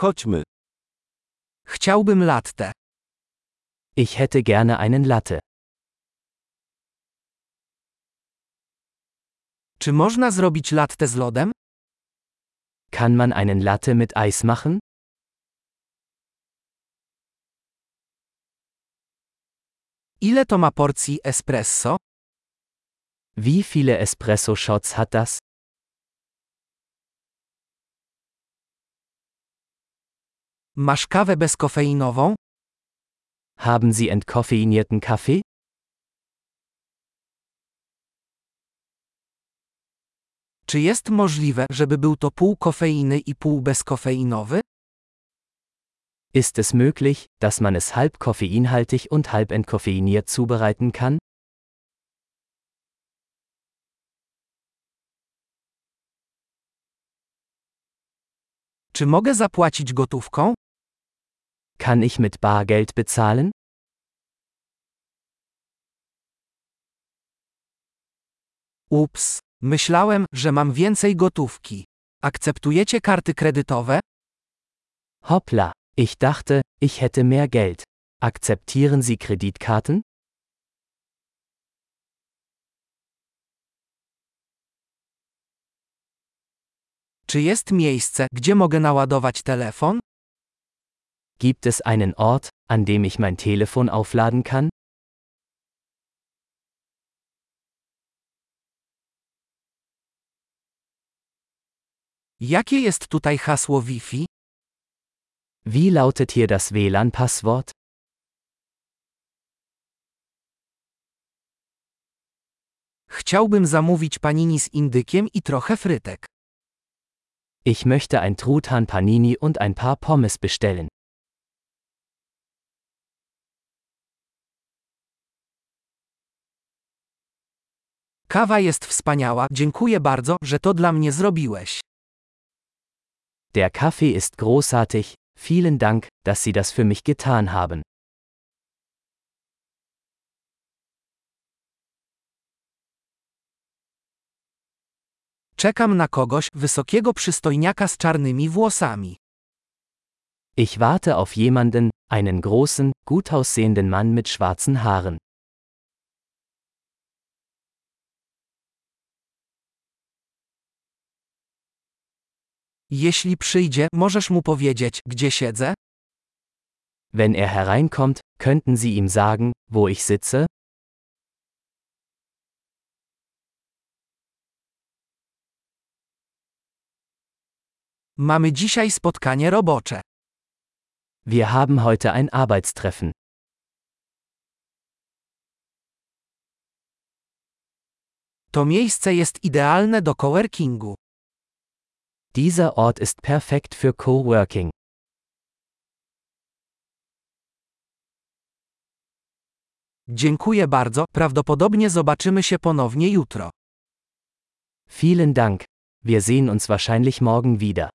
Chodźmy. Chciałbym latte. Ich hätte gerne einen Latte. Czy można zrobić latte z lodem? Kann man einen Latte mit Eis machen? Ile to ma porcji espresso? Wie viele Espresso-Shots hat das? Masz kawę bezkofeinową? Haben Sie entkoffeinierten Kaffee? Czy jest możliwe, żeby był to pół kofeiny i pół bezkofeinowy? Ist es möglich, dass man es halb koffeinhaltig und halb entkoffeiniert zubereiten kann? Czy mogę zapłacić gotówką? Kann ich mit Bargeld bezahlen? Ups, myślałem, że mam więcej gotówki. Akceptujecie karty kredytowe? Hoppla, ich dachte, ich hätte mehr Geld. Akzeptieren Sie Kreditkarten? Czy jest miejsce, gdzie mogę naładować telefon? Gibt es einen Ort, an dem ich mein Telefon aufladen kann? Jakie jest tutaj hasło Wi-Fi? Wie lautet hier das WLAN-Passwort? Chciałbym zamówić panini z indykiem i trochę frytek. Ich möchte ein Truthahn Panini und ein paar Pommes bestellen. Kawa jest wspaniała, dziękuję bardzo, że to dla mnie zrobiłeś. Der Kaffee ist großartig, vielen Dank, dass Sie das für mich getan haben. Czekam na kogoś, wysokiego przystojniaka z czarnymi włosami. Ich warte auf jemanden, einen großen, gut aussehenden Mann mit schwarzen Haaren. Jeśli przyjdzie, możesz mu powiedzieć, gdzie siedzę? Wenn er hereinkommt, könnten Sie ihm sagen, wo ich sitze? Mamy dzisiaj spotkanie robocze. Wir haben heute ein Arbeitstreffen. To miejsce jest idealne do coworkingu. Dieser Ort ist perfekt für Coworking. Dziękuję bardzo, prawdopodobnie zobaczymy się ponownie jutro. Vielen Dank. Wir sehen uns wahrscheinlich morgen wieder.